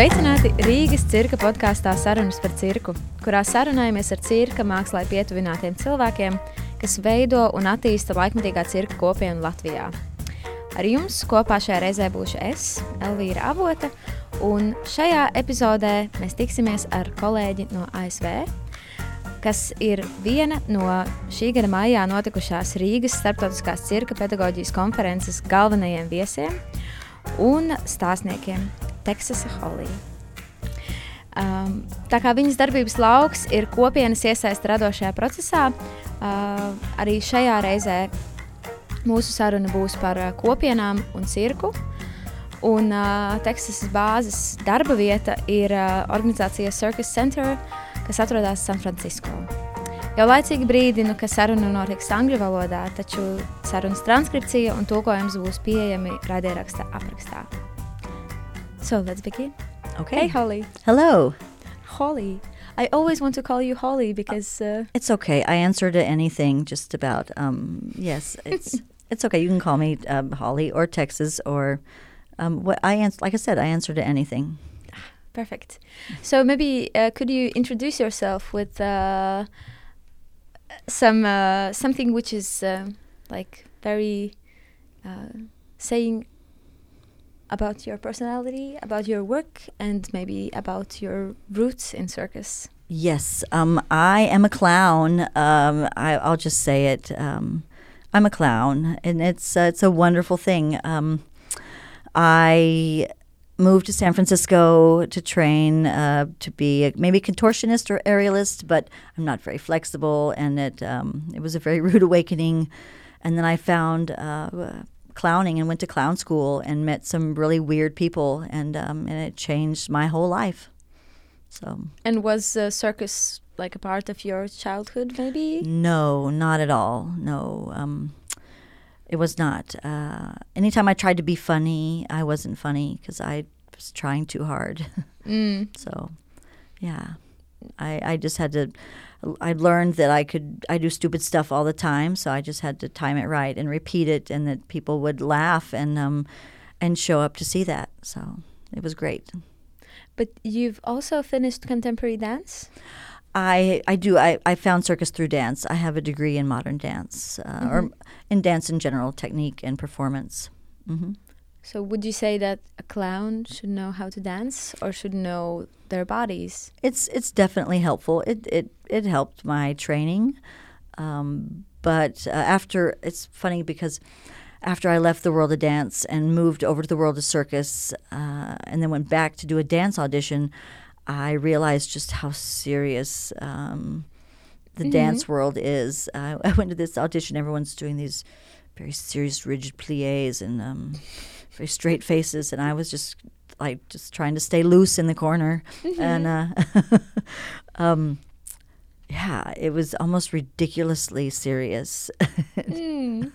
Sveicināti Rīgas cirka podkāstā Sarunas par cirku, kurā sarunājamies ar cirka mākslā pietuvinātiem cilvēkiem, kas veido un attīsta laikmatīgā cirka kopienu Latvijā. Ar jums kopā šajā reizē būšu es, Elvīra Avota, un šajā epizodē mēs tiksimies ar kolēģi no ASV, kas ir viena no šī gada maijā notikušās Rīgas starptautiskās cirka pedagoģijas konferences galvenajiem viesiem un stāstniekiem Teksasa Holija. Um, tā kā viņas darbības lauks ir kopienas iesaist radošajā procesā, uh, arī šajā reizē mūsu saruna būs par uh, kopienām un cirku. Un uh, Teksasas bāzes darba vieta ir uh, organizācija Circus Center, kas atrodas San Francisco. Jau laicīgi brīdinu, ka saruna notiks angļu valodā, taču sarunas transkripcija un tulkojums būs pieejami raidieraksta aprakstā. So let's begin. Okay. Hey, Holly. Hello. Holly. I always want to call you Holly because uh, It's okay. I answer to anything, just about. Um, yes, it's it's okay. You can call me um, Holly or Texas or um, what I answer. Like I said, I answer to anything. perfect. So maybe uh, could you introduce yourself with uh, some uh, something which is uh, like very uh, saying about your personality, about your work, and maybe about your roots in circus. Yes, um, I am a clown. Um, I, I'll just say it. Um, I'm a clown, and it's uh, it's a wonderful thing. Um, I moved to San Francisco to train uh, to be a, maybe contortionist or aerialist, but I'm not very flexible, and it um, it was a very rude awakening. And then I found uh, clowning and went to clown school and met some really weird people, and um, and it changed my whole life. So And was uh, circus like a part of your childhood, maybe? no, not at all. No, um, it was not. Uh, anytime I tried to be funny, I wasn't funny because I was trying too hard. Mm. so, yeah, I I just had to. I learned that I could I do stupid stuff all the time, so I just had to time it right and repeat it, and that people would laugh and um, and show up to see that. So it was great. But you've also finished contemporary dance. I I do I, I found circus through dance. I have a degree in modern dance uh, or in dance in general, technique and performance. hmm So would you say that a clown should know how to dance or should know their bodies? It's it's definitely helpful. It it it helped my training, um, but uh, after it's funny because after I left the world of dance and moved over to the world of circus, uh, and then went back to do a dance audition, I realized just how serious um, the dance world is. Uh, I went to this audition. Everyone's doing these very serious, rigid plies and um, straight faces, and I was just like just trying to stay loose in the corner, and uh, um, yeah, it was almost ridiculously serious. Mm.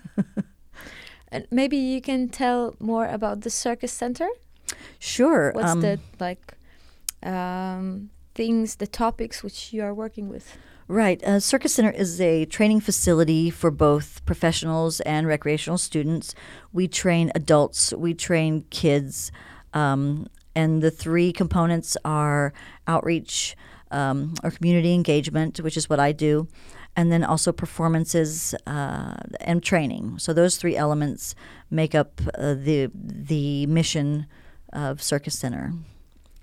and maybe you can tell more about the circus center. sure. What's um, the like um, things, the topics which you are working with? Right. Uh, Circus Center is a training facility for both professionals and recreational students. We train adults, we train kids, um, and the three components are outreach um, or community engagement, which is what I do, and then also performances uh, and training. So those three elements make up uh, the the mission of Circus Center,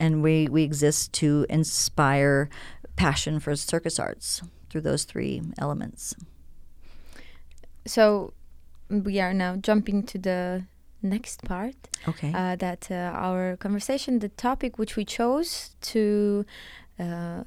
and we we exist to inspire passion for circus arts through those three elements. So we are now jumping to the next part. Okay. uh, that uh, our conversation, the topic which we chose to uh,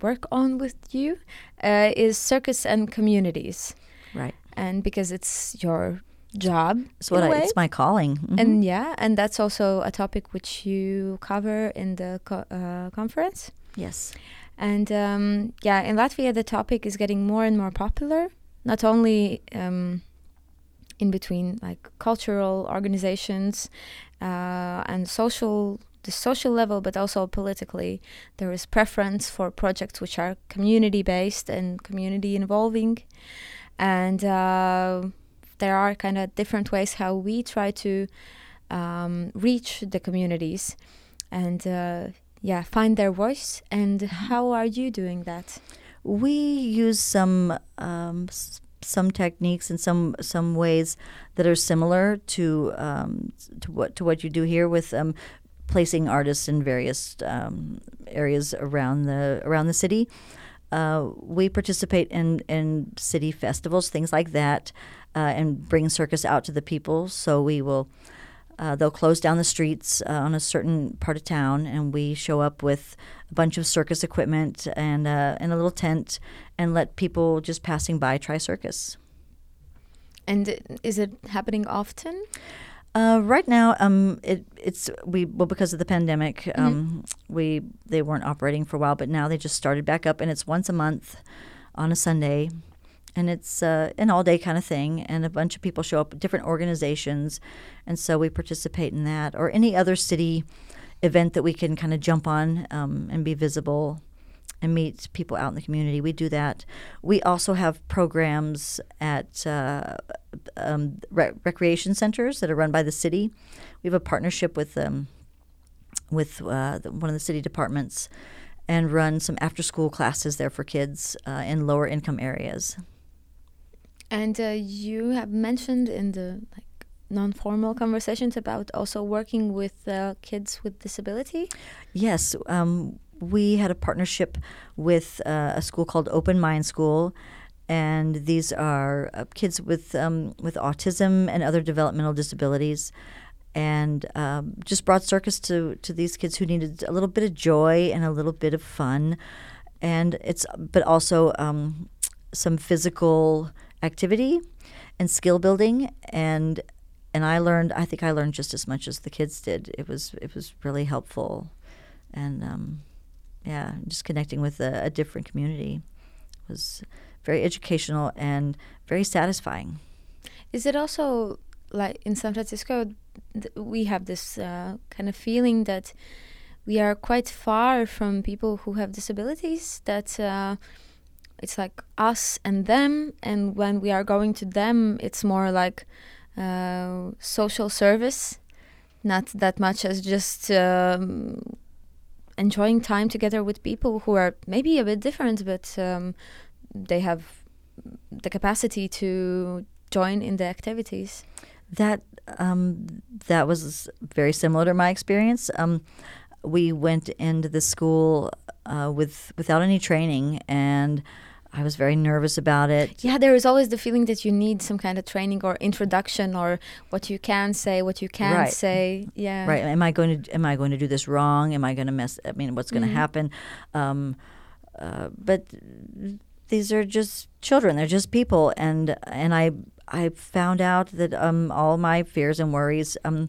work on with you, uh, is circus and communities. right. And because it's your job, It's what I, it's my calling. Mhm. and yeah, and that's also a topic which you cover in the co- uh, conference. yes. And um, yeah, in Latvia, the topic is getting more and more popular, not only um, in between like cultural organizations uh, and social the social level, but also politically. There is preference for projects which are community based and community involving, and uh, there are kind of different ways how we try to um, reach the communities. and uh, yeah, find their voice. And how are you doing that? We use some um, some techniques and some some ways that are similar to um, to what to what you do here with um, placing artists in various um, areas around the around the city. Uh, we participate in, in city festivals, things like that, uh, and bring circus out to the people. So we will, uh, they'll close down the streets uh, on a certain part of town, and we show up with a bunch of circus equipment and uh, in a little tent, and let people just passing by try circus. And is it happening often? Uh, right now, um, it it's we well because of the pandemic, um, we they weren't operating for a while, but now they just started back up, and it's once a month on a Sunday, and it's uh, an all day kind of thing, and a bunch of people show up, different organizations, and so we participate in that or any other city event that we can kind of jump on um, and be visible and meet people out in the community. We do that. We also have programs at uh, um, re- recreation centers that are run by the city. We have a partnership with um, with uh, the, one of the city departments and run some after school classes there for kids uh, in lower income areas. And uh, you have mentioned in the like non-formal conversations about also working with uh, kids with disability. Yes, um, we had a partnership with uh, a school called Open Mind School, and these are uh, kids with um, with autism and other developmental disabilities, and um, just brought circus to to these kids who needed a little bit of joy and a little bit of fun, and it's but also um, some physical activity and skill building and and I learned I think I learned just as much as the kids did. It was it was really helpful, and um, yeah, just connecting with a, a different community was very educational and very satisfying. Is it also like in San Francisco? Th- we have this uh, kind of feeling that we are quite far from people who have disabilities. That uh, it's like us and them, and when we are going to them, it's more like uh, social service, not that much as just um, enjoying time together with people who are maybe a bit different, but um, they have the capacity to join in the activities. That um, that was very similar to my experience. Um, we went into the school uh, with without any training, and I was very nervous about it. Yeah, there is always the feeling that you need some kind of training or introduction or what you can say, what you can't Right. say. Yeah. Right? Am I going to am I going to do this wrong? Am I going to mess? I mean, what's going to Mhm. happen? Um, uh, but these are just children. They're just people, and and I I found out that um, all my fears and worries um,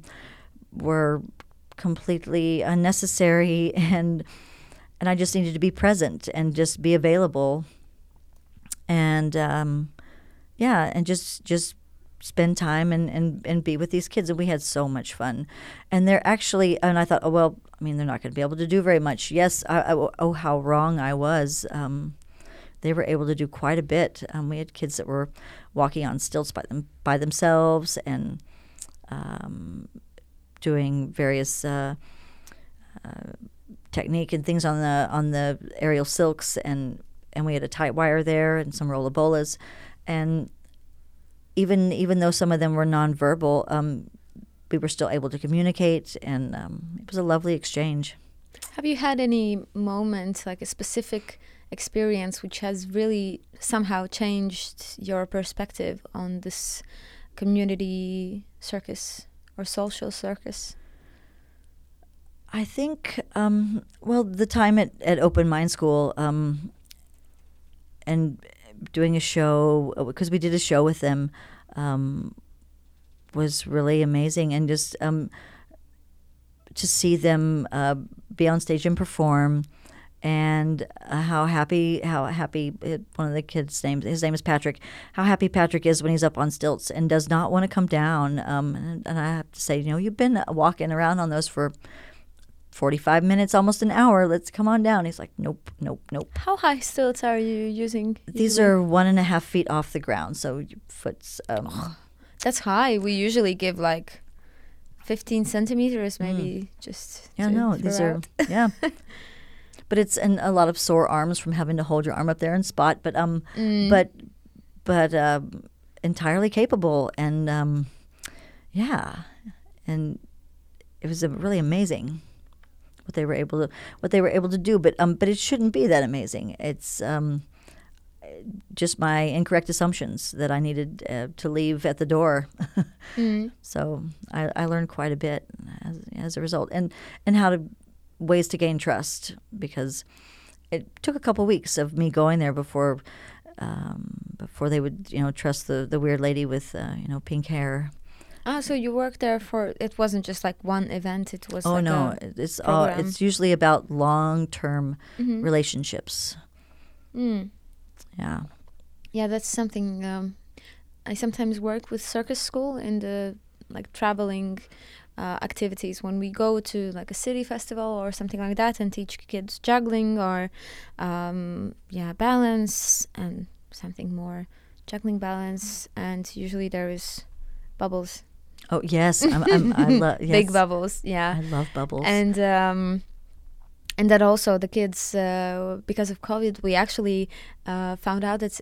were completely unnecessary, and and I just needed to be present and just be available, and um, yeah, and just just spend time and, and, and be with these kids and we had so much fun. And they're actually and i thought oh well i mean they're not going to be able to do very much. Yes I, I- oh how wrong i was um, they were able to do quite a bit. Um, we had kids that were walking on stilts by them by themselves and um, doing various uh, uh, technique and things on the on the aerial silks and and we had a tight wire there and some rollabolas and even even though some of them were nonverbal, um, we were still able to communicate, and um, it was a lovely exchange. Have you had any moment, like a specific experience, which has really somehow changed your perspective on this community circus or social circus? I think, um, well, the time at, at Open Mind School um, and doing a show, because we did a show with them, um, was really amazing. And just um, to see them uh, be on stage and perform. And uh, how happy, how happy uh, one of the kids' names, his name is Patrick. How happy Patrick is when he's up on stilts and does not want to come down. Um, and, and I have to say, you know, you've been walking around on those for 45 minutes, almost an hour. Let's come on down. He's like, nope, nope, nope. How high stilts are you using? These are one and a half feet off the ground, so your foot's. Um, That's high. We usually give like 15 centimeters, maybe just. Yeah, no, these throw are yeah. But it's and a lot of sore arms from having to hold your arm up there and spot. But um, Mm. but but um, entirely capable and um, yeah, and it was really amazing what they were able to what they were able to do. But um, but it shouldn't be that amazing. It's um, just my incorrect assumptions that I needed uh, to leave at the door. Mm. So I, I learned quite a bit as, as a result, and and how to ways to gain trust because it took a couple weeks of me going there before um, before they would you know trust the the weird lady with uh, you know pink hair. Ah, so you worked there for? It wasn't just like one event. It was. oh like no, it's all it's usually about long term Mhm. relationships. Mm. Yeah. Yeah, that's something. Um, I sometimes work with circus school in the like traveling uh, activities when we go to like a city festival or something like that and teach kids juggling or um, yeah balance and something more juggling balance and usually there is bubbles Oh yes, I'm, I'm, I love yes. big bubbles yeah I love bubbles. and um, and that also the kids uh, because of covid we actually uh, found out that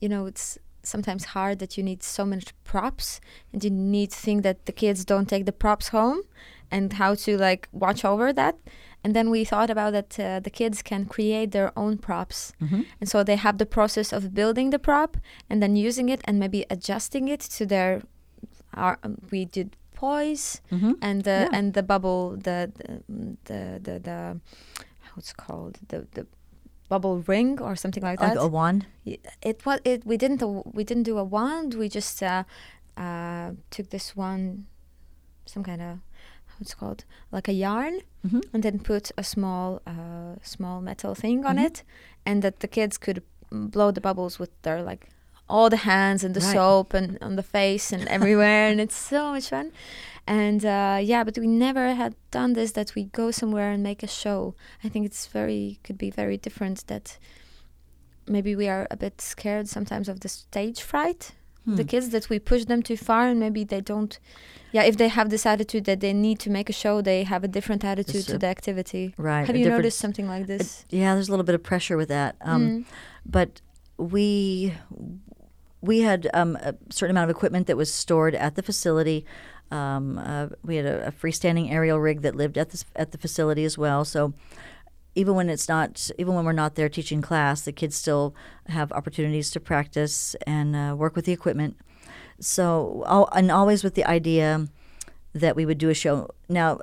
you know it's sometimes hard that you need so much props and you need to think that the kids don't take the props home and how to like watch over that and then we thought about that uh, the kids can create their own props Mhm. and so they have the process of building the prop and then using it and maybe adjusting it to their our, um, we did poise Mhm. and the Yeah. and the bubble the the the the, the how it's called the the bubble ring or something like that. Like a wand. It was it we didn't do- we didn't do a wand. We just uh, uh, took this one some kind of how it's called like a yarn Mhm. and then put a small uh, small metal thing on Mhm. it and that the kids could blow the bubbles with their like all the hands and the Right. soap and on the face and everywhere and it's so much fun and uh, yeah but we never had done this that we go somewhere and make a show i think it's very could be very different that maybe we are a bit scared sometimes of the stage fright the Hmm. kids that we push them too far and maybe they don't yeah if they have this attitude that they need to make a show they have a different attitude This, to the activity Right. have you noticed something like this yeah, there's a little bit of pressure with that. Um, Mm. but we we had um, a certain amount of equipment that was stored at the facility. Um, uh, we had a, a freestanding aerial rig that lived at the at the facility as well. So even when it's not, even when we're not there teaching class, the kids still have opportunities to practice and uh, work with the equipment. So al- and always with the idea that we would do a show. Now,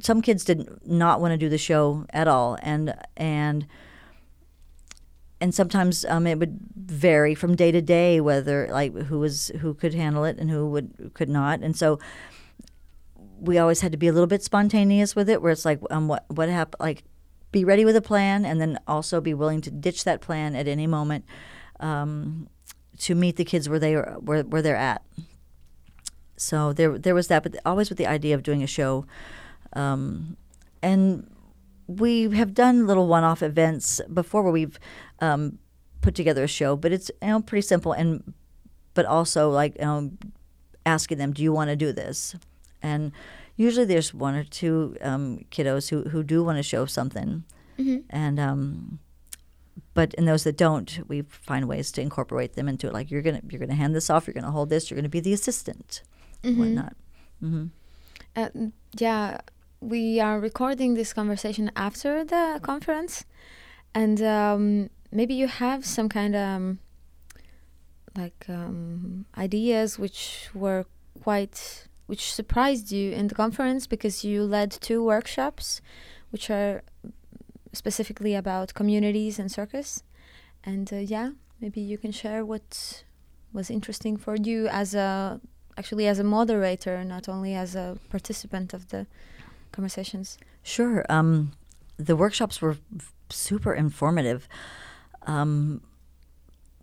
some kids did not want to do the show at all, and and and sometimes um, it would vary from day to day whether like who was who could handle it and who would could not. And so we always had to be a little bit spontaneous with it where it's like um what what happened like be ready with a plan and then also be willing to ditch that plan at any moment um, to meet the kids where they are where, where they're at. So there there was that but always with the idea of doing a show um, and we have done little one-off events before where we've um, put together a show, but it's you know pretty simple and but also like um, asking them, "Do you want to do this?" And usually there's one or two um, kiddos who who do want to show something, Mhm. and um, but in those that don't, we find ways to incorporate them into it. Like you're gonna you're gonna hand this off, you're gonna hold this, you're gonna be the assistant, Mhm. whatnot. hmm Uh, yeah, we are recording this conversation after the conference, and um, maybe you have some kind of um, like um, ideas which were quite which surprised you in the conference because you led two workshops, which are specifically about communities and circus, and uh, yeah, maybe you can share what was interesting for you as a actually as a moderator, not only as a participant of the conversations. Sure. Um, the workshops were super informative. Um,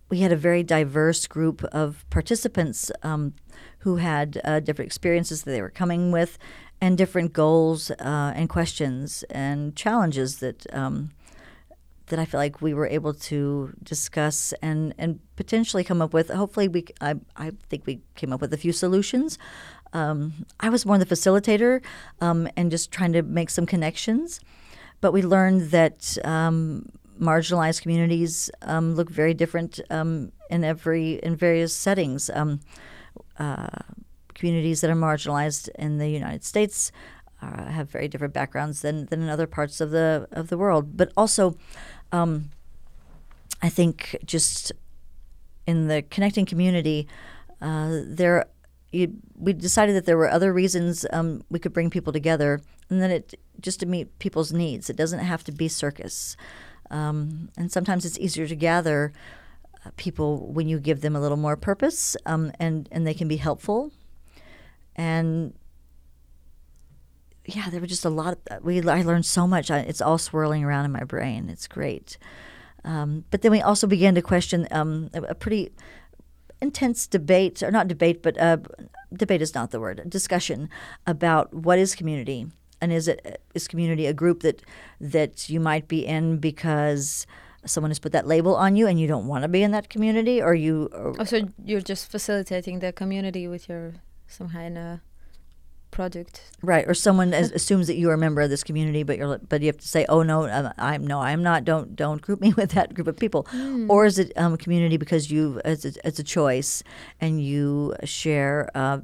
we had a very diverse group of participants um, who had uh, different experiences that they were coming with and different goals uh, and questions and challenges that um, that I feel like we were able to discuss and, and potentially come up with. Hopefully, we I, I think we came up with a few solutions um, I was more the facilitator um, and just trying to make some connections. But we learned that um, marginalized communities um, look very different um, in every in various settings. Um, uh, communities that are marginalized in the United States uh, have very different backgrounds than, than in other parts of the of the world. But also, um, I think just in the connecting community, uh, there you, we decided that there were other reasons um, we could bring people together, and then it just to meet people's needs. It doesn't have to be circus, um, and sometimes it's easier to gather uh, people when you give them a little more purpose, um, and and they can be helpful, and yeah, there were just a lot. Of, we I learned so much. I, it's all swirling around in my brain. It's great. Um, but then we also began to question um, a, a, pretty intense debate, or not debate, but uh, debate is not the word. Discussion about what is community, and is it is community a group that that you might be in because someone has put that label on you and you don't want to be in that community, or you? Or, oh, so you're just facilitating the community with your some kind of project. Right, or someone as, assumes that you are a member of this community, but you're but you have to say, "Oh no, I'm no, I'm not. Don't don't group me with that group of people." Mm. Or is it um, a community because you as a, as a choice and you share uh,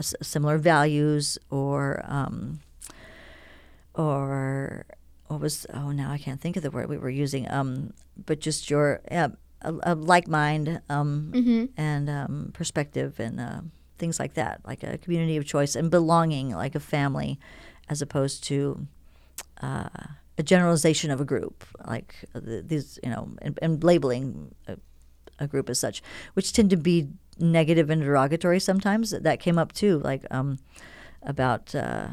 similar values or um, or what was oh now I can't think of the word we were using um, but just your yeah, a, a like mind um, mm-hmm. and um, perspective and. Uh, things like that, like a community of choice and belonging, like a family, as opposed to uh, a generalization of a group, like these, you know, and, and labeling a, a, group as such, which tend to be negative and derogatory sometimes. That came up too, like um, about. Uh,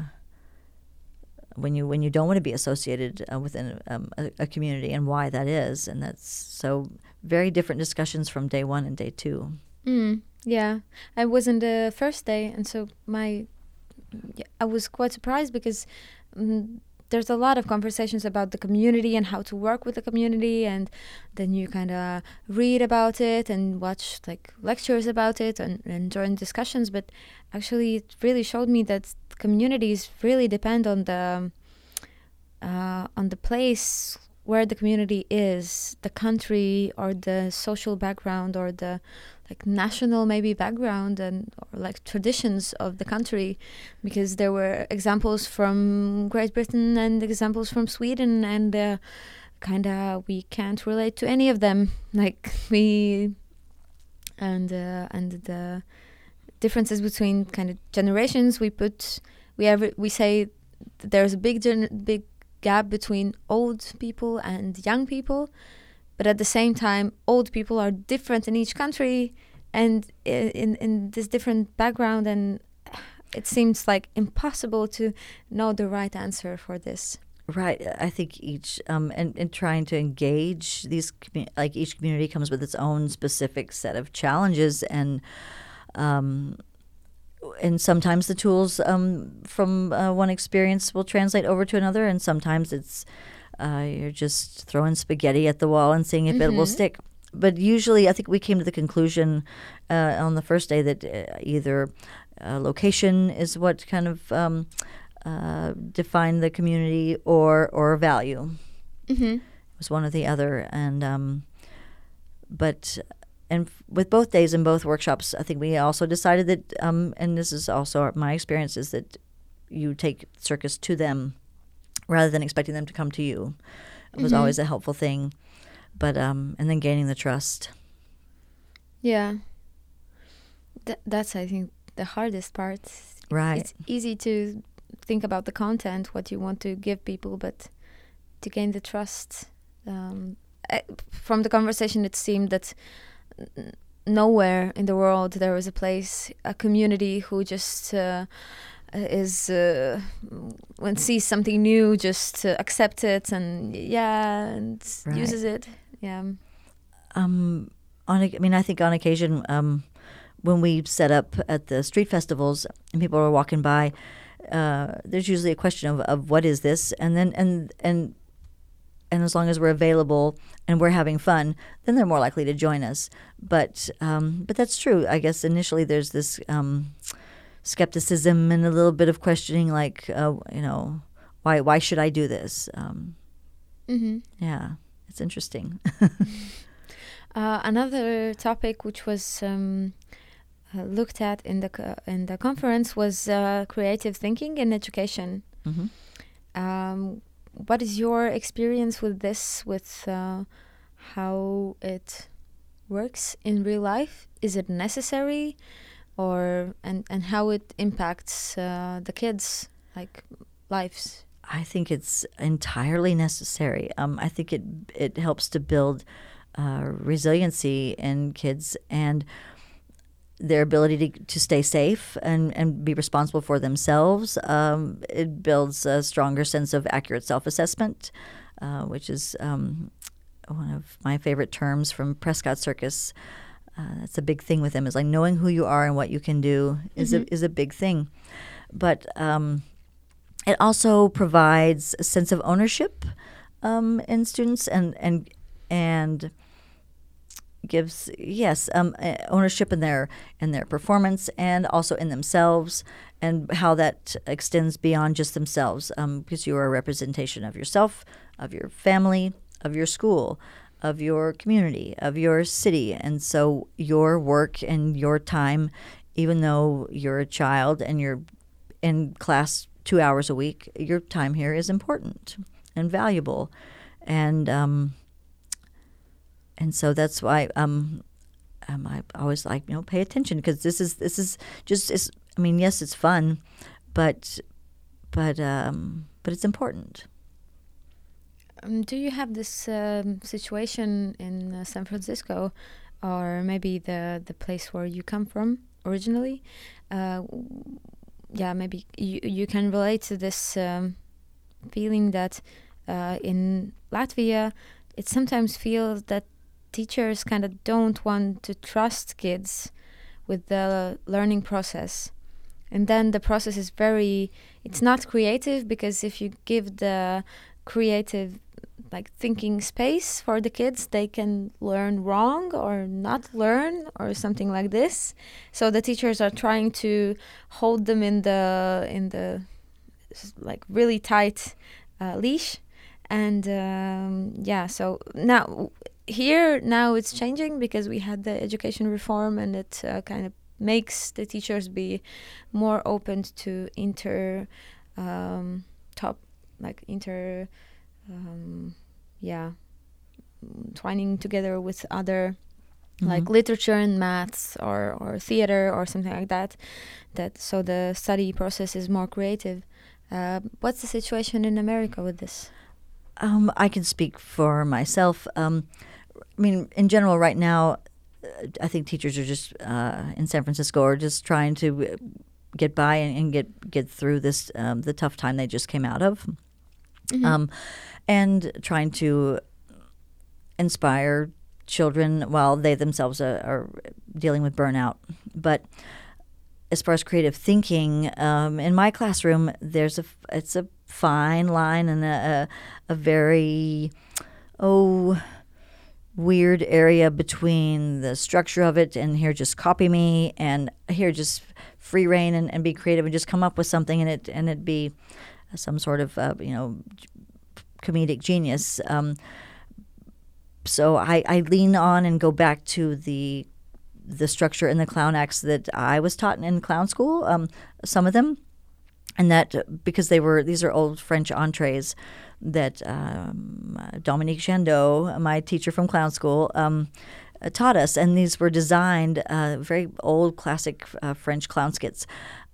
when you when you don't want to be associated uh, within um, a, a, community and why that is, and that's so very different discussions from day one and day two. Mm. Yeah, I was in the first day, and so my I was quite surprised because um, there's a lot of conversations about the community and how to work with the community, and then you kind of read about it and watch like lectures about it and, and join discussions. But actually, it really showed me that communities really depend on the uh, on the place where the community is, the country or the social background or the like national maybe background and or like traditions of the country. Because there were examples from Great Britain and examples from Sweden and uh, kind of we can't relate to any of them. Like we and uh, and the differences between kind of generations we put we ever we say there's a big big gap between old people and young people but at the same time old people are different in each country and in in this different background and it seems like impossible to know the right answer for this. Right i think each um and, and trying to engage these like each community comes with its own specific set of challenges and um and sometimes the tools um, from uh, one experience will translate over to another, and sometimes it's uh, you're just throwing spaghetti at the wall and seeing if mm-hmm. it will mm-hmm. stick. But usually, I think we came to the conclusion uh, on the first day that uh, either uh, location is what kind of um, uh, defined the community, or or value. Mm-hmm. It was one or the other, and um, but and with both days and both workshops, I think we also decided that, um, and this is also my experience, is that you take circus to them rather than expecting them to come to you. It was mm-hmm. always a helpful thing, but um, and then gaining the trust. Yeah, Th- that's I think the hardest part. Right. It's easy to think about the content, what you want to give people, but to gain the trust. Um, I, from the conversation, it seemed that nowhere in the world there is a place, a community who just uh, is uh, when sees something new, just uh, accept it and yeah, and right. uses it. Yeah. Um, on I mean, I think on occasion, um, when we set up at the street festivals and people are walking by, uh, there's usually a question of, of what is this, and then and and and as long as we're available and we're having fun, then they're more likely to join us. But um, but that's true. I guess initially there's this um, skepticism and a little bit of questioning, like uh, you know, why why should I do this? Um, Mm-hmm. yeah, it's interesting. Uh, another topic which was um, uh, looked at in the co- in the conference was uh, creative thinking in education. hmm Um, what is your experience with this? With uh, how it works in real life? Is it necessary, or and and how it impacts uh, the kids' like lives? I think it's entirely necessary. Um, I think it it helps to build uh, resiliency in kids and their ability to, to stay safe and, and be responsible for themselves. Um, it builds a stronger sense of accurate self assessment, uh, which is um, one of my favorite terms from Prescott Circus. Uh, that's a big thing with them is like knowing who you are and what you can do is Mhm. a is a big thing, but um, it also provides a sense of ownership um, in students and and and gives yes um, uh, ownership in their in their performance and also in themselves and how that extends beyond just themselves um, because you are a representation of yourself of your family of your school of your community of your city. And so your work and your time even though you're a child and you're in class two hours a week your time here is important and valuable. And um, and so that's why um, um, I always like you know pay attention because this is this is just it's, I mean yes it's fun, but but um, but it's important. Um, do you have this um, situation in uh, San Francisco, or maybe the the place where you come from originally? Uh, yeah, maybe you you can relate to this um, feeling that uh, in Latvia, it sometimes feels that teachers kind of don't want to trust kids with the learning process. And then the process is very, it's not creative because if you give the creative like thinking space for the kids they can learn wrong or not learn or something like this so the teachers are trying to hold them in the in the like really tight uh, leash and um, yeah so now here now it's changing because we had the education reform and it uh, kind of makes the teachers be more open to inter um, top like inter um, yeah twining together with other like Mhm. literature and maths or, or theater or something like that that so the study process is more creative uh, what's the situation in america with this Um, I can speak for myself. Um, I mean, in general, right now, I think teachers are just uh, in San Francisco are just trying to uh, get by and, and get get through this um, the tough time they just came out of, um, and trying to inspire children while they themselves are, are dealing with burnout. But as far as creative thinking, um, in my classroom, there's a it's a fine line and a, a, a very oh weird area between the structure of it and here just copy me and here just free reign and, and be creative and just come up with something and it and it be some sort of uh, you know comedic genius. Um, so I, I lean on and go back to the the structure in the clown acts that I was taught in clown school. Um, some of them, and that because they were these are old French entrees that um, Dominique Jando, my teacher from clown school, um, uh, taught us, and these were designed uh, very old classic uh, French clown skits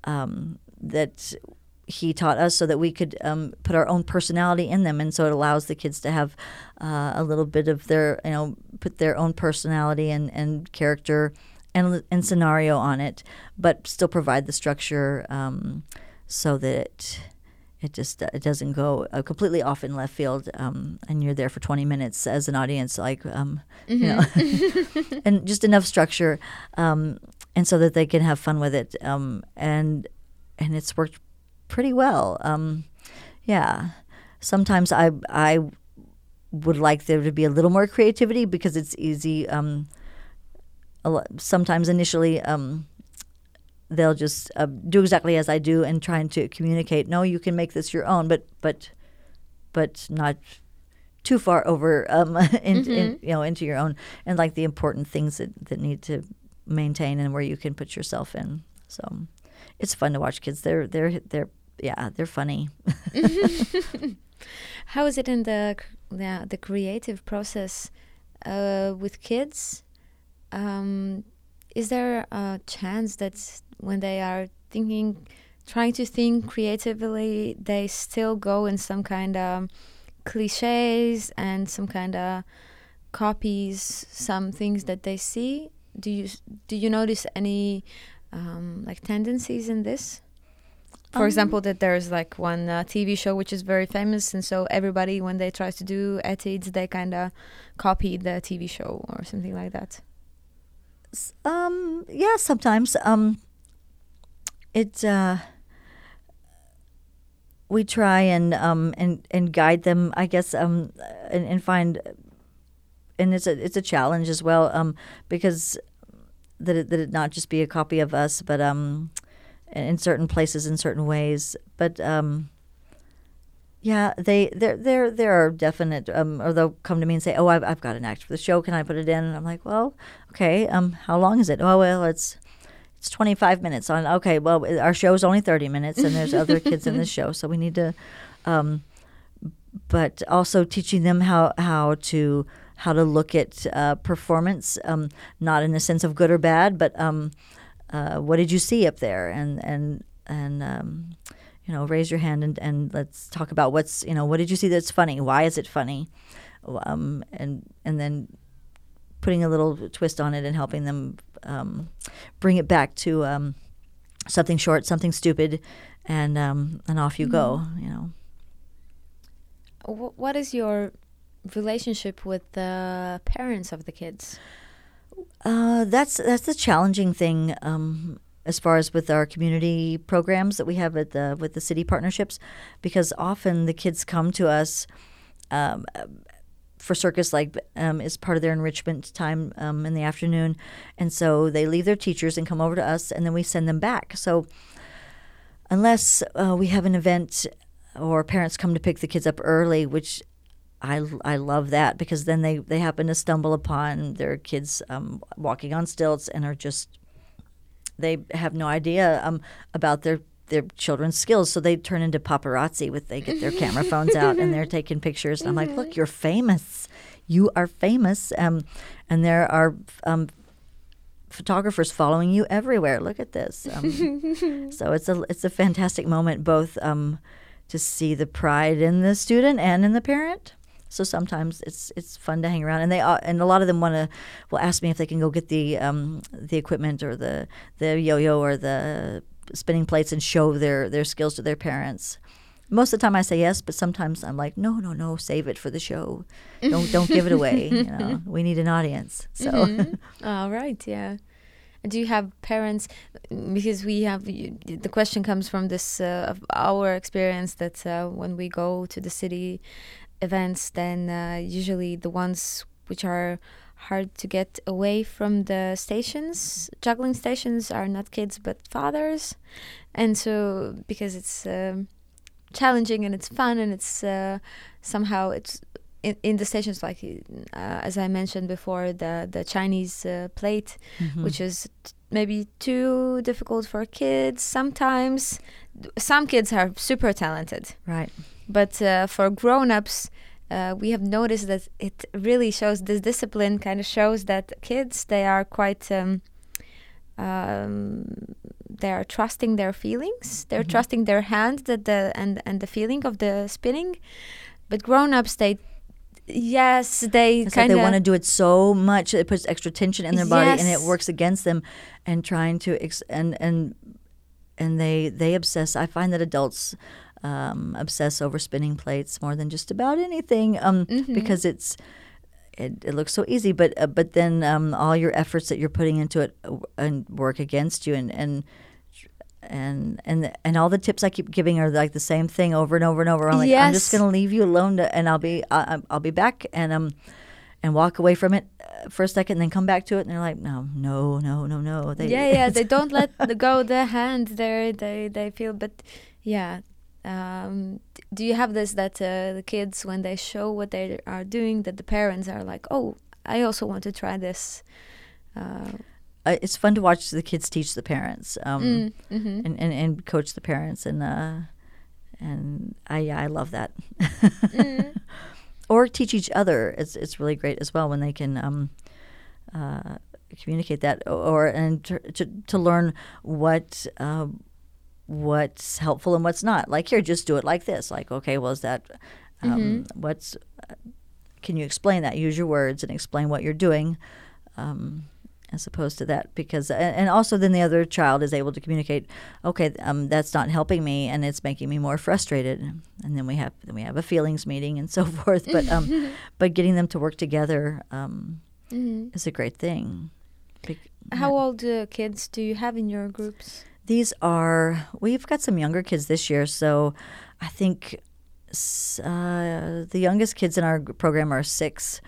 um, that he taught us so that we could um, put our own personality in them, and so it allows the kids to have uh, a little bit of their, you know, put their own personality and, and character and, and scenario on it, but still provide the structure um, so that it just it doesn't go uh, completely off in left field, um, and you're there for 20 minutes as an audience, like um, you know, and just enough structure, um, and so that they can have fun with it, um, and and it's worked pretty well. Um, yeah, sometimes I I would like there to be a little more creativity because it's easy. Um, sometimes initially, um, they'll just uh, do exactly as I do and trying to communicate. No, you can make this your own, but but but not too far over um, in, Mm-hmm. in, you know into your own and like the important things that, that need to maintain and where you can put yourself in. So it's fun to watch kids. They're they're they're yeah they're funny. How is it in the the, the creative process uh, with kids? Um, is there a chance that when they are thinking, trying to think creatively, they still go in some kind of cliches and some kind of copies some things that they see? Do you do you notice any um, like tendencies in this? For Um, example, that there's like one uh, TV show which is very famous, and so everybody, when they try to do etudes, they kind of copy the TV show or something like that. Um, yeah, sometimes. Um, it uh, we try and um and and guide them, I guess. Um, and, and find, and it's a it's a challenge as well. Um, because that it, that it not just be a copy of us, but um, in certain places, in certain ways. But um, yeah, they there there there are definite. Um, or they'll come to me and say, "Oh, I've I've got an act for the show. Can I put it in?" And I'm like, "Well, okay. Um, how long is it? Oh, well, it's it's 25 minutes on. Okay, well, our show is only 30 minutes, and there's other kids in the show, so we need to. Um, but also teaching them how how to how to look at uh, performance, um, not in the sense of good or bad, but um, uh, what did you see up there, and and and um, you know, raise your hand and, and let's talk about what's you know what did you see that's funny? Why is it funny? Um, and and then putting a little twist on it and helping them um, bring it back to um, something short, something stupid, and um, and off you go. You know. What is your relationship with the parents of the kids? Uh, that's that's the challenging thing um, as far as with our community programs that we have at the with the city partnerships, because often the kids come to us um, for circus like um, is part of their enrichment time um, in the afternoon, and so they leave their teachers and come over to us, and then we send them back. So unless uh, we have an event or parents come to pick the kids up early, which I, I love that because then they, they happen to stumble upon their kids um, walking on stilts and are just they have no idea um, about their their children's skills so they turn into paparazzi with they get their camera phones out and they're taking pictures. And I'm like look you're famous. You are famous um, and there are um, photographers following you everywhere. Look at this. Um, so it's a it's a fantastic moment both um, to see the pride in the student and in the parent. So sometimes it's it's fun to hang around, and they uh, and a lot of them want to will ask me if they can go get the um, the equipment or the the yo-yo or the spinning plates and show their their skills to their parents. Most of the time I say yes, but sometimes I'm like, no, no, no, save it for the show. Don't don't give it away. You know, we need an audience. So Mhm. All right, yeah. Do you have parents? Because we have the question comes from this uh, of our experience that uh, when we go to the city events, then uh, usually the ones which are hard to get away from the stations, juggling stations, are not kids but fathers, and so because it's um, challenging and it's fun and it's uh, somehow it's in, in the stations like uh, as I mentioned before the the Chinese uh, plate Mhm. which is t- maybe too difficult for kids sometimes. Some kids are super talented. Right, but uh, for grown-ups uh, we have noticed that it really shows this discipline kind of shows that kids they are quite um, um, they are trusting their feelings. They're Mhm. trusting their hand that the and and the feeling of the spinning. But grown-ups they yes they It's like kind they want to do it so much it puts extra tension in their body and it works against them and trying to ex- and and and they they obsess. I find that adults um, obsess over spinning plates more than just about anything um, Mhm. because it's it, it looks so easy but uh, but then um, all your efforts that you're putting into it uh, and work against you and and and and and all the tips I keep giving are like the same thing over and over and over. I'm like, I'm just going to leave you alone, to, and I'll be I, I'll be back, and um, and walk away from it uh, for a second, and then come back to it, and they're like, no, no, no, no, no. They, yeah, yeah, they don't let go the hand there. They they feel, but yeah. Um, do you have this that uh, the kids when they show what they are doing, that the parents are like, oh, I also want to try this. Uh, uh, it's fun to watch the kids teach the parents um, mm, mhm. and, and, and coach the parents and uh, and I yeah, I love that. Mm. or teach each other. It's it's really great as well when they can um, uh, communicate that or and to, to, to learn what uh, what's helpful and what's not. Like here, just do it like this. Like okay, well is that um, what's uh, can you explain that? Use your words and explain what you're doing. Um, as opposed to that because and, also then the other child is able to communicate okay um, that's not helping me and it's making me more frustrated and then we have then we have a feelings meeting and so forth but um, but getting them to work together um, Mhm. is a great thing Bec- How old uh, kids do you have in your groups? These are we've got some younger kids this year so i think uh, the youngest kids in our program are six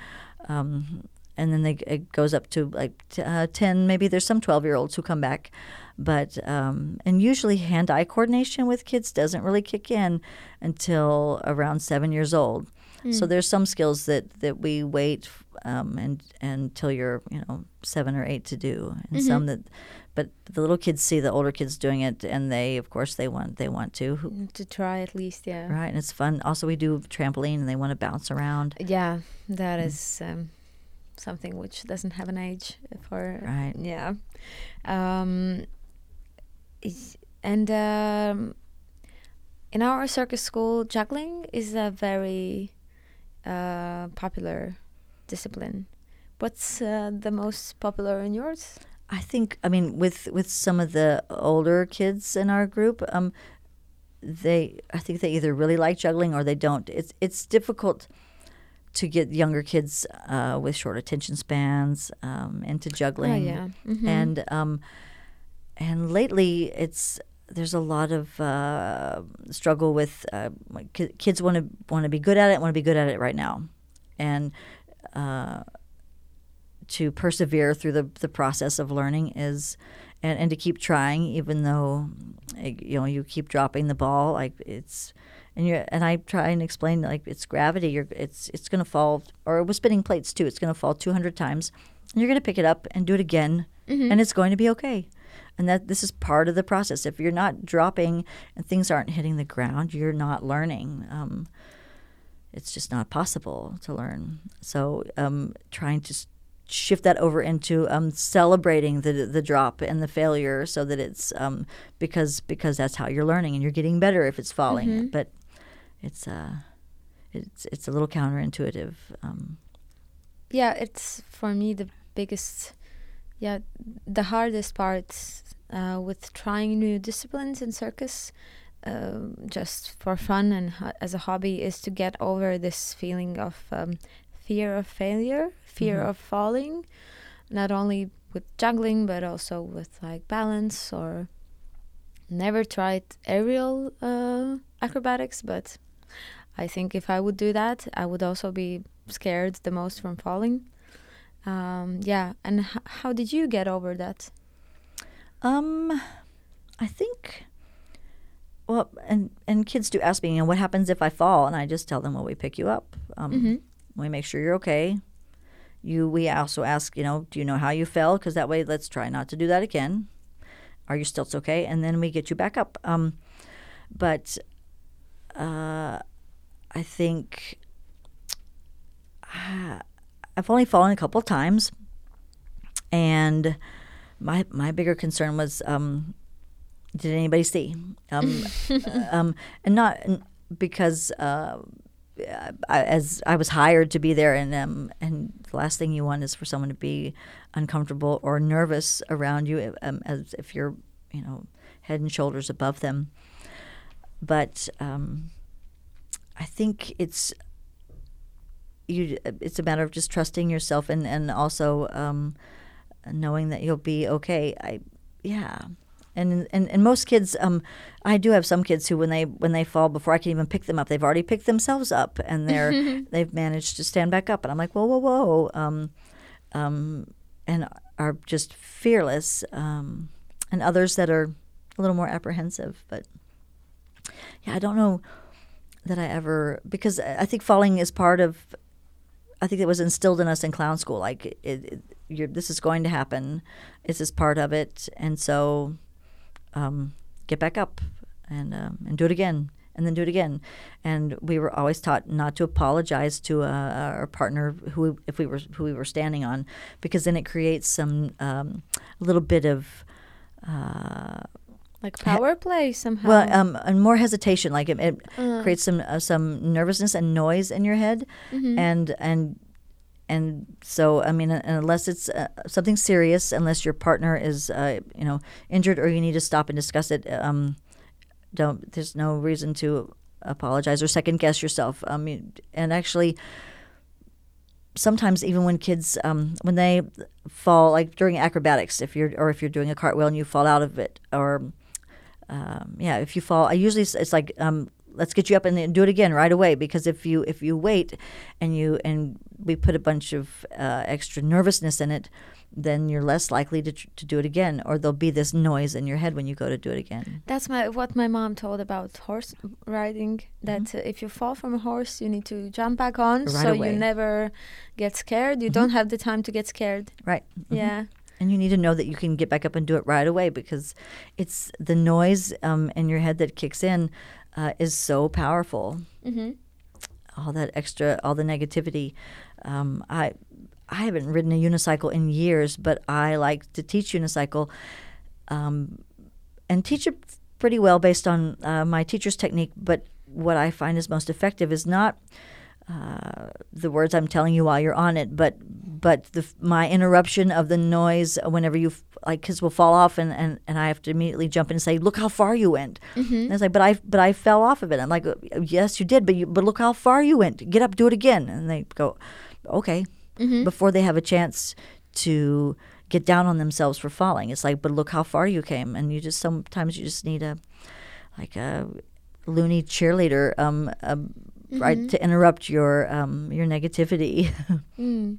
um, and then they, it goes up to like t- uh, 10 maybe there's some 12 year olds who come back but um, and usually hand-eye coordination with kids doesn't really kick in until around seven years old. So there's some skills that, that we wait um, and until you're you know seven or eight to do and some that but the little kids see the older kids doing it and they of course they want they want to Mm, To try at least, yeah. right and it's fun also we do trampoline and they want to bounce around Yeah, that Mm. is um, something which doesn't have an age for Right. Yeah, um, and um, in our circus school, juggling is a very uh, popular discipline. What's uh, the most popular in yours? I think I mean with with some of the older kids in our group, um, they I think they either really like juggling or they don't. It's it's difficult to get younger kids uh, with short attention spans um, into juggling. Oh, yeah. Mhm. and um, and lately it's there's a lot of uh, struggle with uh, kids want to want to be good at it, want to be good at it right now, and uh, to persevere through the the process of learning is. And, and to keep trying, even though you know you keep dropping the ball, like it's, and you and I try and explain like it's gravity. You're it's it's going to fall, or with spinning plates too. It's going to fall 200 times, and you're going to pick it up and do it again, and it's going to be okay. And that this is part of the process. If you're not dropping and things aren't hitting the ground, you're not learning. Um, it's just not possible to learn. So um, trying to shift that over into um, celebrating the the drop and the failure, so that it's um, because because that's how you're learning and you're getting better if it's falling. But it's uh, it's it's a little counterintuitive. Um, yeah it's for me the biggest yeah the hardest part uh, with trying new disciplines in circus um, just for fun and ho- as a hobby is to get over this feeling of um, fear of failure fear Mhm. of falling not only with juggling but also with like balance or never tried aerial uh, acrobatics but i think if i would do that i would also be scared the most from falling. Um, yeah, and h- how did you get over that? Um, I think. Well, and and kids do ask me, you know, what happens if I fall, and I just tell them, well, we pick you up. Um, Mhm. We make sure you're okay. You. We also ask, you know, do you know how you fell? Because that way, let's try not to do that again. Are your stilts okay? And then we get you back up. Um, but uh, I think uh, I've only fallen a couple of times, and my my bigger concern was um, did anybody see um, um, and not because uh, I, as I was hired to be there and um, and the last thing you want is for someone to be uncomfortable or nervous around you um, as if you're you know head and shoulders above them but um, I think it's you it's a matter of just trusting yourself and and also um, knowing that you'll be okay. I yeah, and and, and most kids um i do have some kids who when they when they fall before i can even pick them up they've already picked themselves up and they're they've managed to stand back up and i'm like whoa whoa whoa um um and are just fearless um and others that are a little more apprehensive but yeah i don't know that i ever because i think falling is part of I think it was instilled in us in clown school. Like, it, it, this is going to happen. This is part of it, and so um, get back up and um, and do it again, and then do it again. And we were always taught not to apologize to uh, our partner who if we were who we were standing on, because then it creates some um, a little bit of. Uh, like power play somehow. Well, um, and more hesitation. Like it, it uh. creates some uh, some nervousness and noise in your head, mm-hmm. and and and so I mean, unless it's uh, something serious, unless your partner is uh, you know injured or you need to stop and discuss it, um, don't. There's no reason to apologize or second guess yourself. I mean, and actually. Sometimes even when kids um, when they fall like during acrobatics if you're or if you're doing a cartwheel and you fall out of it or um, yeah, if you fall, I usually it's like um, let's get you up and do it again right away because if you if you wait and you and we put a bunch of uh, extra nervousness in it, then you're less likely to, to do it again, or there'll be this noise in your head when you go to do it again. That's my what my mom told about horse riding. That mm-hmm. if you fall from a horse, you need to jump back on, right so away. you never get scared. You mm-hmm. don't have the time to get scared. Right. Mm-hmm. Yeah. And you need to know that you can get back up and do it right away because it's the noise um, in your head that kicks in uh, is so powerful. Mm-hmm. All that extra, all the negativity. Um, I I haven't ridden a unicycle in years, but I like to teach unicycle um, and teach it pretty well based on uh, my teacher's technique. But what I find is most effective is not uh, the words I'm telling you while you're on it, but but the, my interruption of the noise whenever you like kids will fall off and, and, and I have to immediately jump in and say, look how far you went. Mm-hmm. And it's like, but I but I fell off of it. I'm like, yes, you did, but you, but look how far you went. Get up, do it again. And they go, okay, mm-hmm. before they have a chance to get down on themselves for falling. It's like, but look how far you came, and you just sometimes you just need a like a loony cheerleader. Um, mm-hmm. right to interrupt your um, your negativity. mm.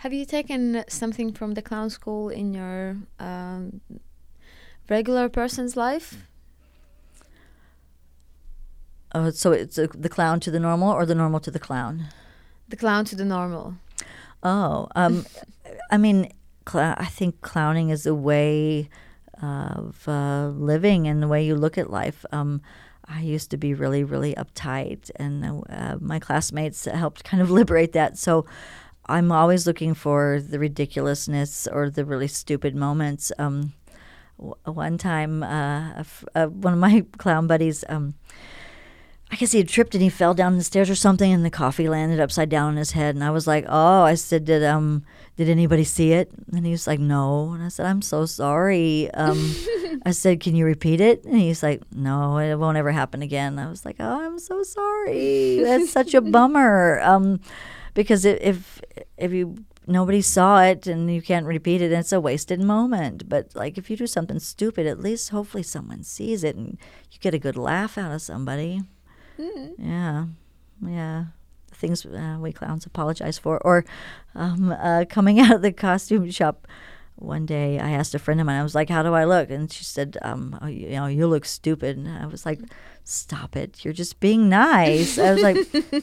Have you taken something from the clown school in your um, regular person's life? Oh, so it's a, the clown to the normal, or the normal to the clown? The clown to the normal. Oh, um, I mean, cl- I think clowning is a way of uh, living and the way you look at life. Um, I used to be really, really uptight, and uh, my classmates helped kind of liberate that. So I'm always looking for the ridiculousness or the really stupid moments. Um, w- one time, uh, uh, one of my clown buddies, um, I guess he had tripped and he fell down the stairs or something, and the coffee landed upside down on his head. And I was like, "Oh," I said, "Did um, did anybody see it?" And he was like, "No." And I said, "I'm so sorry." Um, I said, "Can you repeat it?" And he's like, "No, it won't ever happen again." I was like, "Oh, I'm so sorry. That's such a bummer." Um, because if if you nobody saw it and you can't repeat it, it's a wasted moment. But like if you do something stupid, at least hopefully someone sees it and you get a good laugh out of somebody. Mm. Yeah, yeah things uh, we clowns apologize for. Or um, uh, coming out of the costume shop one day, I asked a friend of mine, I was like, How do I look? And she said, um, oh, you, you, know, you look stupid. And I was like, Stop it. You're just being nice. I was like,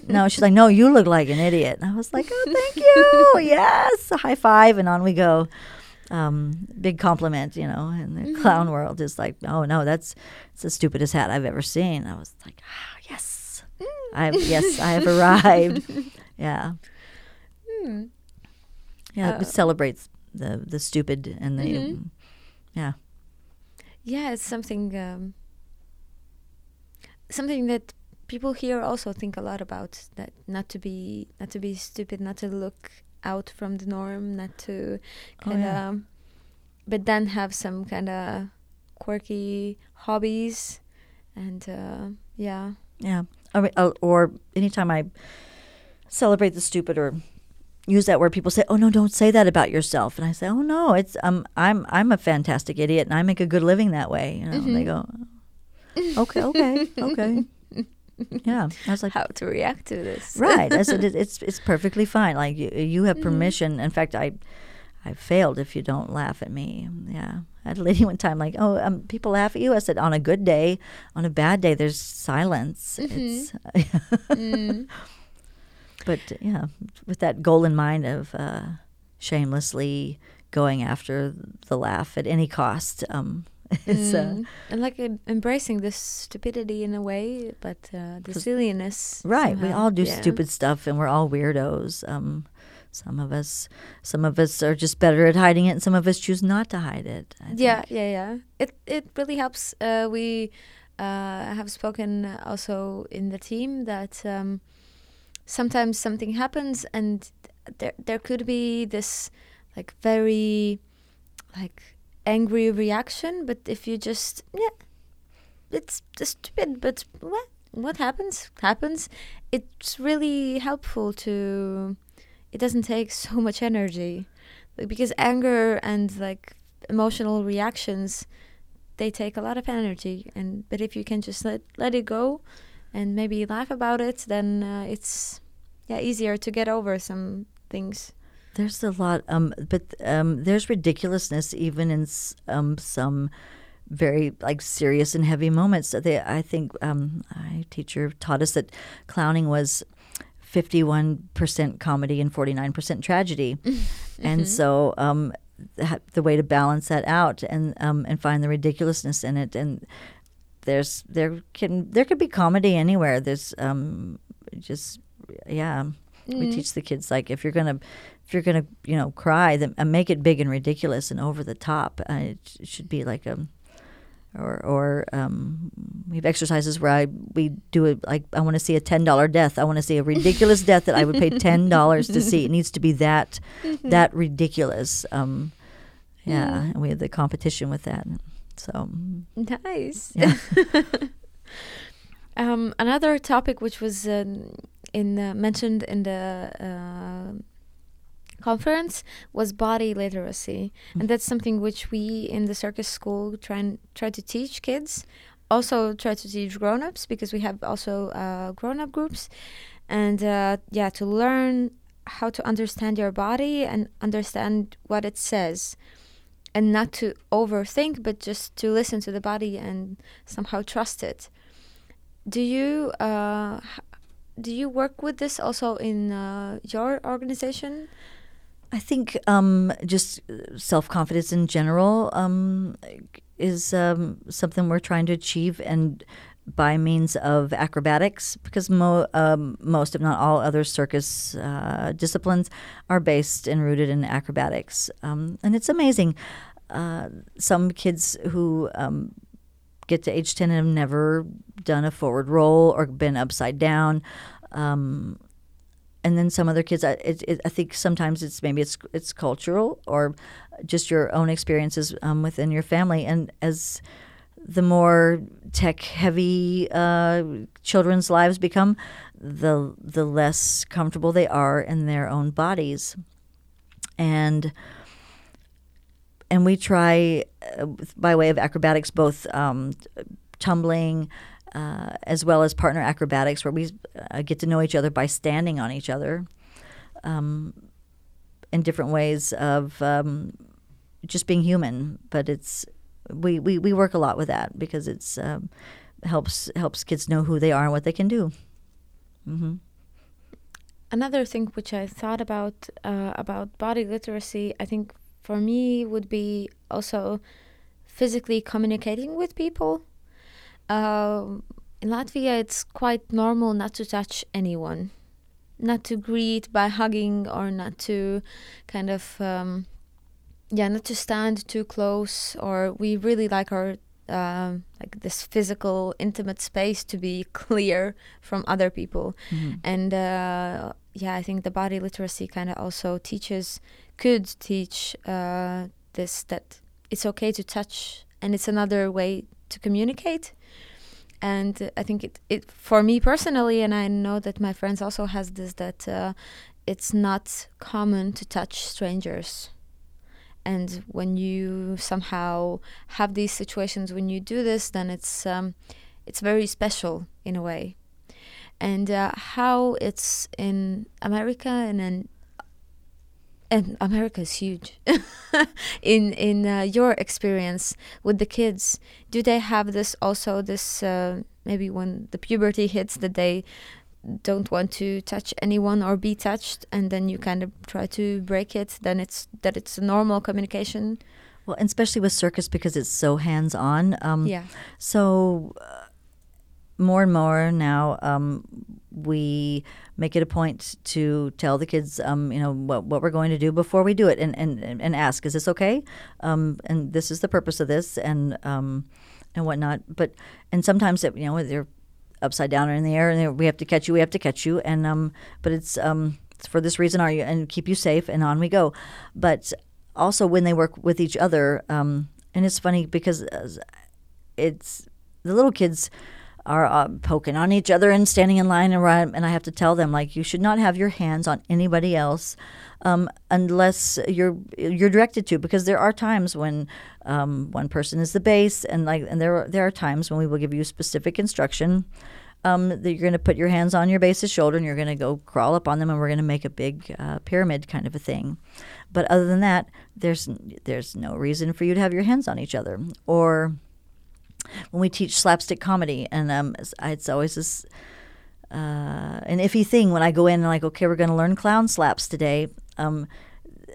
No. She's like, No, you look like an idiot. And I was like, Oh, thank you. yes. High five. And on we go. Um, big compliment, you know, And the mm-hmm. clown world is like, oh no, that's it's the stupidest hat I've ever seen. I was like, ah, yes, mm. I yes, I have arrived. yeah, mm. yeah, uh, it celebrates the the stupid and the mm-hmm. yeah yeah it's something um, something that people here also think a lot about that not to be not to be stupid not to look out from the norm not to kind of oh, yeah. but then have some kind of quirky hobbies and uh, yeah yeah or, uh, or anytime i celebrate the stupid or use that word, people say, "Oh no, don't say that about yourself." And I say, "Oh no, it's um, I'm I'm a fantastic idiot, and I make a good living that way." You know, Mm-hmm. they go, "Okay, okay, okay." Yeah, I was like, How to react to this? right. I said, "It's it's perfectly fine. Like you, you have Mm-hmm. permission. In fact, I." I failed if you don't laugh at me. Yeah, I had a lady one time like, "Oh, um, people laugh at you." I said, "On a good day, on a bad day, there's silence." It's, Mm. but yeah, with that goal in mind of uh, shamelessly going after the laugh at any cost, um, it's uh, Mm. and like em- embracing this stupidity in a way, but uh, the silliness. right. We all do Yeah. stupid stuff, and we're all weirdos. Um, some of us, some of us are just better at hiding it, and some of us choose not to hide it. Yeah, yeah, yeah. It it really helps. Uh, we uh, have spoken also in the team that um, sometimes something happens and there there could be this like very like angry reaction, but if you just yeah, it's stupid, but what what happens happens. It's really helpful to. It doesn't take so much energy, like, because anger and like emotional reactions they take a lot of energy and but if you can just let let it go and maybe laugh about it then uh, it's yeah easier to get over some things There's a lot, um, but um, there's ridiculousness even in um, some very like serious and heavy moments. That They, I think, um, my teacher taught us that clowning was fifty-one percent comedy and forty-nine percent tragedy, and so um, ha- the way to balance that out and um, and find the ridiculousness in it and there's there can there could be comedy anywhere. There's um, just yeah we teach the kids like if you're gonna if you're gonna you know cry then uh, make it big and ridiculous and over the top. Uh, it, sh- it should be like a or or um, we have exercises where I we do it like I want to see a ten dollar death. I want to see a ridiculous death that I would pay ten dollars to see. It needs to be that that ridiculous um, yeah. and we have the competition with that so. Nice. Yeah. um, another topic which was um, in uh, mentioned in the uh, conference was body literacy. And that's something which we in the circus school try and try to teach kids also try to teach grown-ups because we have also uh, grown-up groups. And uh, yeah to learn how to understand your body and understand what it says. And not to overthink but just to listen to the body and somehow trust it. Do you uh, do you work with this also in uh, your organization I think um, just self confidence in general um, is um, something we're trying to achieve, and by means of acrobatics, because mo- um, most, if not all, other circus uh, disciplines are based and rooted in acrobatics, um, and it's amazing. Uh, some kids who um, get to age 10 and have never done a forward roll or been upside down. Um, and then some other kids, I, it, it, I think sometimes it's maybe it's it's cultural or just your own experiences um, within your family. And as the more tech heavy uh, children's lives become, the the less comfortable they are in their own bodies. And and we try uh, by way of acrobatics both um, tumbling uh, as well as partner acrobatics where we uh, get to know each other by standing on each other um, in different ways of um, just being human. But it's we, we, we work a lot with that because it's um, helps helps kids know who they are and what they can do. Hmm another thing which I thought about uh, about body literacy, I think for me would be also physically communicating with people. Um, in Latvia, it's quite normal not to touch anyone, not to greet by hugging or not to kind of um, yeah, not to stand too close. Or we really like our um, like this physical, intimate space to be clear from other people and uh, yeah i think the body literacy kind of also teaches could teach uh, this that it's okay to touch and it's another way to communicate and uh, i think it, it for me personally and i know that my friends also has this that uh, it's not common to touch strangers. And when you somehow have these situations when you do this, then it's um, it's very special in a way. And uh, how it's in America and in and America is huge. in in uh, your experience with the kids, do they have this also this uh, maybe when the puberty hits that they don't want to touch anyone or be touched, and then you kind of try to break it? Then it's that it's a normal communication. Well, and especially with circus because it's so hands on. Um, Yeah. So uh, more and more now, um, we make it a point to tell the kids, um, you know, what, what we're going to do before we do it, and and, and ask, is this okay? Um, and this is the purpose of this, and um, and whatnot. But and sometimes it, you know they're upside down or in the air, and we have to catch you. We have to catch you, and um, but it's um, it's for this reason, are you, and keep you safe, and on we go. But also when they work with each other, um, and it's funny because uh, it's the little kids are uh, poking on each other and standing in line and and I have to tell them like you should not have your hands on anybody else um, unless you're you're directed to because there are times when um, one person is the base and like and there are, there are times when we will give you specific instruction um, that you're going to put your hands on your base's shoulder and you're going to go crawl up on them and we're going to make a big uh, pyramid kind of a thing. But other than that, there's there's no reason for you to have your hands on each other or when we teach slapstick comedy, and um, it's, always this uh, an iffy thing when I go in and like, okay, we're going to learn clown slaps today. Um,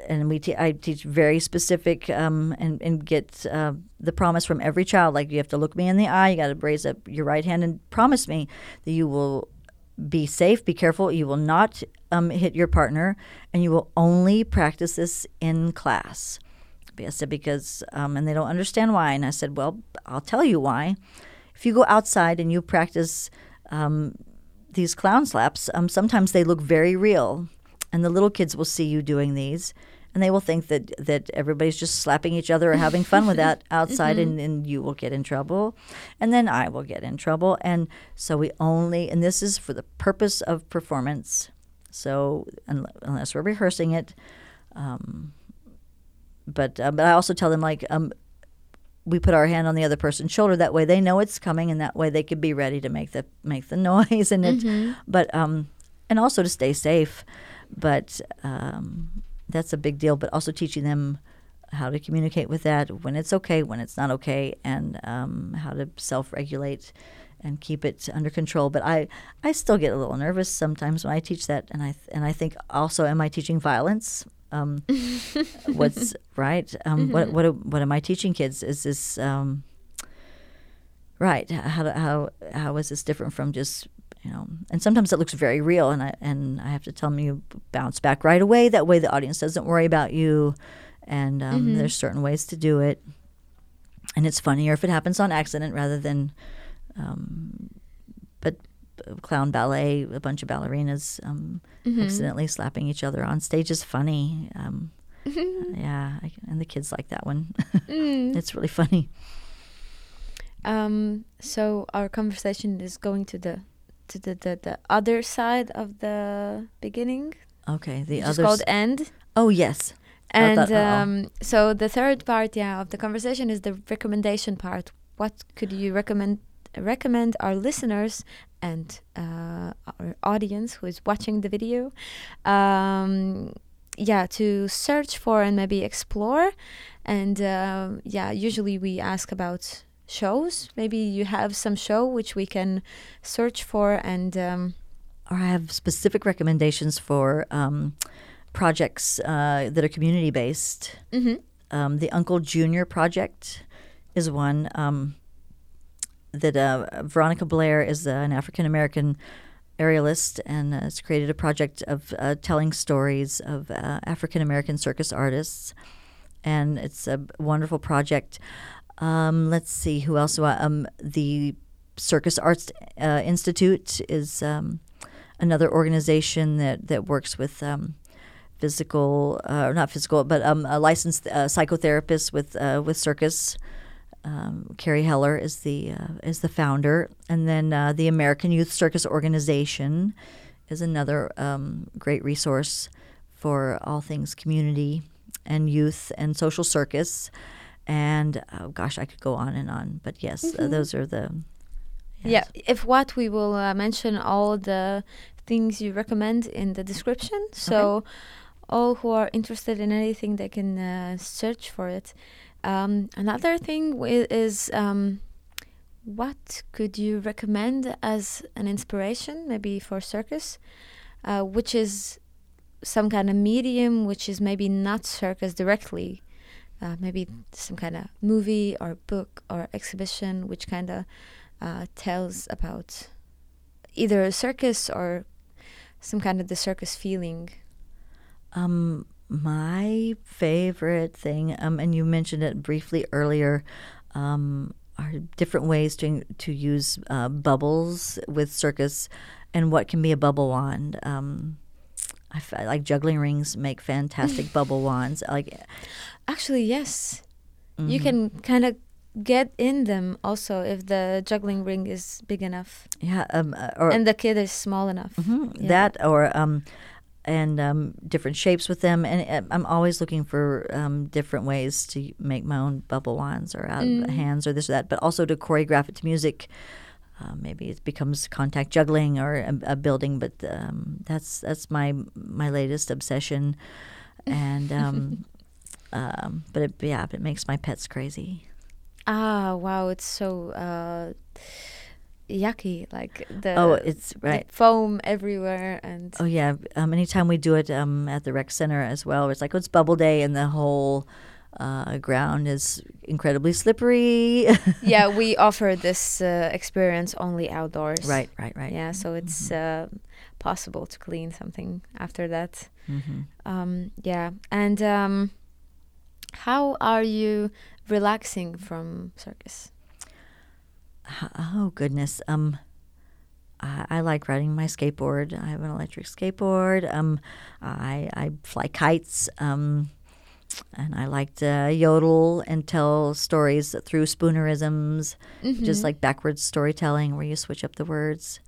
and we I teach very specific um, and, and get uh, the promise from every child. Like you have to look me in the eye, you got to raise up your right hand and promise me that you will be safe, be careful, you will not um, hit your partner, and you will only practice this in class. I said because, um, and they don't understand why. And I said, well, I'll tell you why. If you go outside and you practice um, these clown slaps, um, sometimes they look very real, and the little kids will see you doing these, and they will think that that everybody's just slapping each other or having fun with that outside, and, and you will get in trouble, and then I will get in trouble, and so we only, and this is for the purpose of performance. So un- unless we're rehearsing it. Um, but uh, but I also tell them like um, we put our hand on the other person's shoulder. That way they know it's coming, and that way they could be ready to make the make the noise and it. But um, and also to stay safe. But um, that's a big deal. But also teaching them how to communicate with that when it's okay, when it's not okay, and um, how to self regulate and keep it under control. But I, I still get a little nervous sometimes when I teach that, and I and I think also, am I teaching violence? Um, what's right? Um, What what what am I teaching kids? Is this um, right? How how how is this different from just you know? And sometimes it looks very real, and I and I have to tell them you bounce back right away. That way, the audience doesn't worry about you. And um, there's certain ways to do it, and it's funnier if it happens on accident rather than. Um, but clown ballet, a bunch of ballerinas um, accidentally slapping each other on stage is funny. Um, yeah, I, and the kids like that one. it's really funny. Um, so our conversation is going to the to the, the, the other side of the beginning, Okay, the other. called end. oh yes. And um, so the third part, yeah, of the conversation is the recommendation part. What could you recommend recommend our listeners and uh, our audience who is watching the video? Um, yeah, to search for and maybe explore. And um yeah, usually we ask about shows. Maybe you have some show which we can search for and. Um, Or I have specific recommendations for um, projects uh, that are community based. mhm. Um, the Uncle Junior project is one um, that uh, Veronica Blair is an African American aerialist and has created a project of uh, telling stories of uh, African American circus artists, and it's a wonderful project. Um, let's see who else. Um, the Circus Arts uh, Institute is um, another organization that that works with. Um, physical, uh, not physical, but um, a licensed uh, psychotherapist with uh, with circus. Um, Carrie Heller is the uh, is the founder, and then uh, the American Youth Circus Organization is another um, great resource for all things community and youth and social circus. And oh gosh, I could go on and on, but yes, uh, those are the. Yeah, if what we will uh, mention all the things you recommend in the description. So all who are interested in anything, they can uh, search for it. Um, another thing is um, what could you recommend as an inspiration, maybe for circus, uh, which is some kind of medium, which is maybe not circus directly, uh, maybe some kind of movie or book or exhibition, which kind of uh, tells about either a circus or some kind of the circus feeling. Um, my favorite thing, um, and you mentioned it briefly earlier, um, are different ways to to use uh, bubbles with circus, and what can be a bubble wand. Um, I f- like juggling rings make fantastic bubble wands. Like Actually, yes, you can kind of get in them also if the juggling ring is big enough yeah, um, uh, or and the kid is small enough. Mhm, Yeah. That or um, and um, different shapes with them, and uh, I'm always looking for um, different ways to make my own bubble wands or out Mm. of hands or this or that, but also to choreograph it to music. Uh, maybe it becomes contact juggling or a, a building, but um, that's that's my my latest obsession, and um, um, but it, yeah, it makes my pets crazy. Ah, wow, it's so uh, yucky. Like the oh, it's right. foam everywhere and Oh yeah. Um, anytime we do it um, at the rec center as well, it's like oh, it's bubble day and the whole uh, ground is incredibly slippery. yeah, we offer this uh, experience only outdoors. right, right, right. Yeah, so it's uh, possible to clean something after that. hmm Um, yeah, and um, how are you relaxing from circus? Oh goodness. Um, I, I like riding my skateboard. I have an electric skateboard. Um, I I fly kites. Um, and I like to yodel and tell stories through spoonerisms, just Mhm. like backwards storytelling where you switch up the words.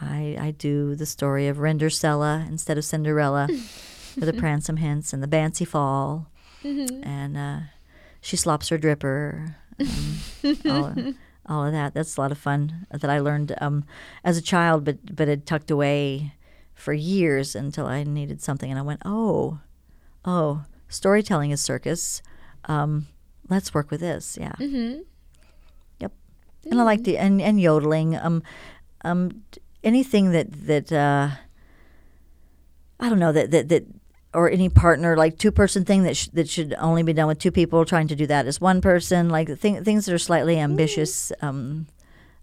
I, I do the story of Rendersella instead of Cinderella with the Pransome Hints and the Bancy Fall. Mhm. And uh, she slops her dripper. Um, all, all of that. That's a lot of fun that I learned um, as a child, but, but it tucked away for years until I needed something. And I went, oh, oh, storytelling is circus. Um, let's work with this. Yeah. Mhm. and I like the and, and yodeling. Um, um, anything that that uh, I don't know that that that or any partner like two person thing that sh- that should only be done with two people trying to do that as one person like thing, things that are slightly ambitious. Um,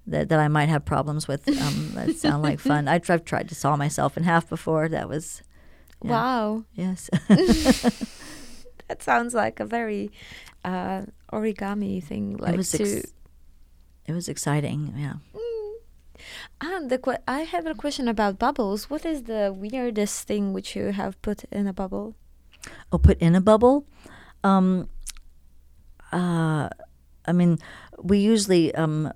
that, that I might have problems with. Um, that sound like fun. I've, I've tried to saw myself in half before. That was yeah. Wow, yes. that sounds like a very uh, origami thing. Like it was to. it was exciting. Yeah. And the que- I have a question about bubbles. What is the weirdest thing which you have put in a bubble? Oh, put in a bubble. Um, uh, I mean, we usually um,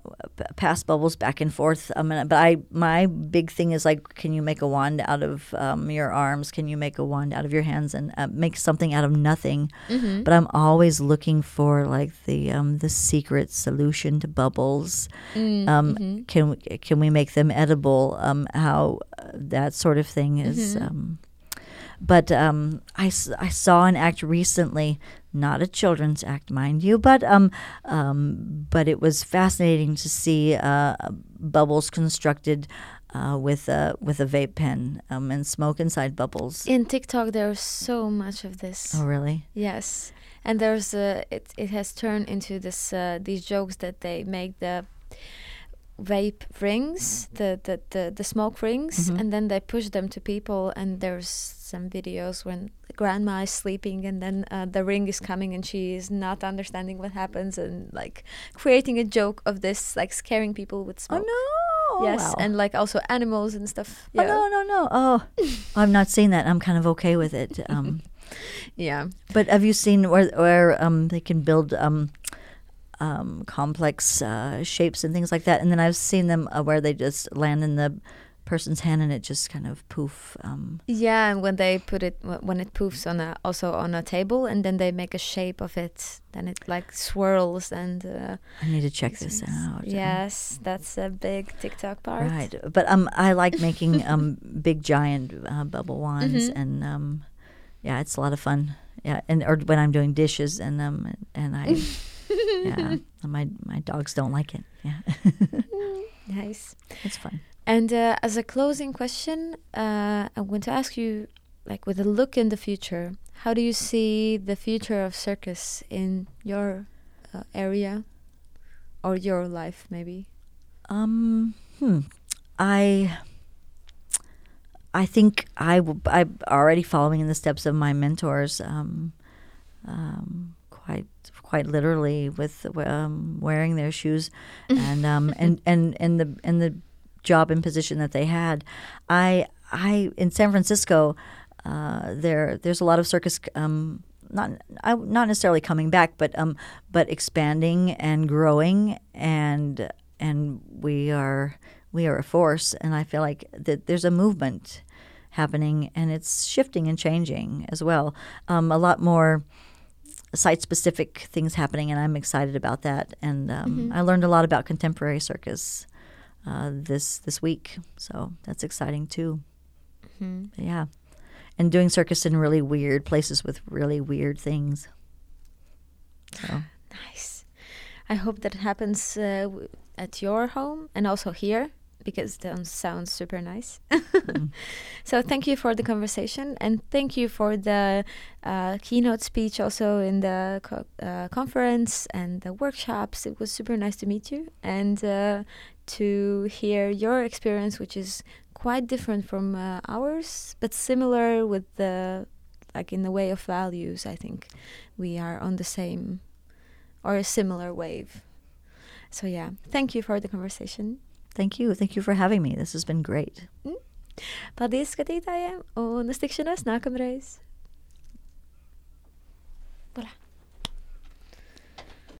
pass bubbles back and forth. Um, but I, my big thing is like, can you make a wand out of um, your arms? Can you make a wand out of your hands and uh, make something out of nothing? Mm-hmm. But I'm always looking for like the um, the secret solution to bubbles. Mm, Um, mhm. Can we, can we make them edible? Um, how uh, that sort of thing is. Mhm. But um, I, I saw an act recently, not a children's act, mind you, but um, um, but it was fascinating to see uh, bubbles constructed uh, with a with a vape pen um, and smoke inside bubbles. In TikTok, there's so much of this. Oh, really? Yes, and there's uh, it. It has turned into this uh, these jokes that they make the vape rings, the the the, the smoke rings, Mhm. and then they push them to people. And there's some videos when grandma is sleeping, and then uh, the ring is coming, and she is not understanding what happens, and like creating a joke of this, like scaring people with smoke. Oh no! Yes, wow. and like also animals and stuff. Oh, no, no, no! Oh, I've not seen that. I'm kind of okay with it. Um, yeah. But have you seen where where um, they can build um, um, complex uh, shapes and things like that? And then I've seen them uh, where they just land in the person's hand and it just kind of poof. Um, Yeah, and when they put it when it poofs on a also on a table, and then they make a shape of it, then it like swirls and. Uh, I need to check this out. Yes, that's a big TikTok part. Right, but um, I like making um big giant uh, bubble wands, Mhm. and um, yeah, it's a lot of fun. Yeah, and or when I'm doing dishes, and um, and I, yeah, my my dogs don't like it. Yeah, Nice. it's fun. And uh, as a closing question, uh, I'm going to ask you, like, with a look in the future, how do you see the future of circus in your uh, area or your life, maybe? Um, hmm. I I think I w- I'm already following in the steps of my mentors. Um, um, quite quite literally with um, wearing their shoes and um, and and and the and the job and position that they had. I I in San Francisco. Uh, there, there's a lot of circus, um, not I, not necessarily coming back, but um, but expanding and growing, and and we are we are a force, and I feel like that there's a movement happening, and it's shifting and changing as well. Um, a lot more site specific things happening, and I'm excited about that. And um, I learned a lot about contemporary circus uh, this this week, so that's exciting too. Mhm. Yeah. And doing circus in really weird places with really weird things. So, Nice. I hope that happens uh, at your home and also here because that sounds super nice. So thank you for the conversation and thank you for the uh, keynote speech also in the co- uh, conference and the workshops. It was super nice to meet you and uh, to hear your experience, which is quite different from uh, ours, but similar with the like in the way of values. I think we are on the same or a similar wave. So yeah, thank you for the conversation. Thank you. Thank you for having me. This has been great. Paldies, skatītājiem, un uz tikšanos nākamreiz. Voilà.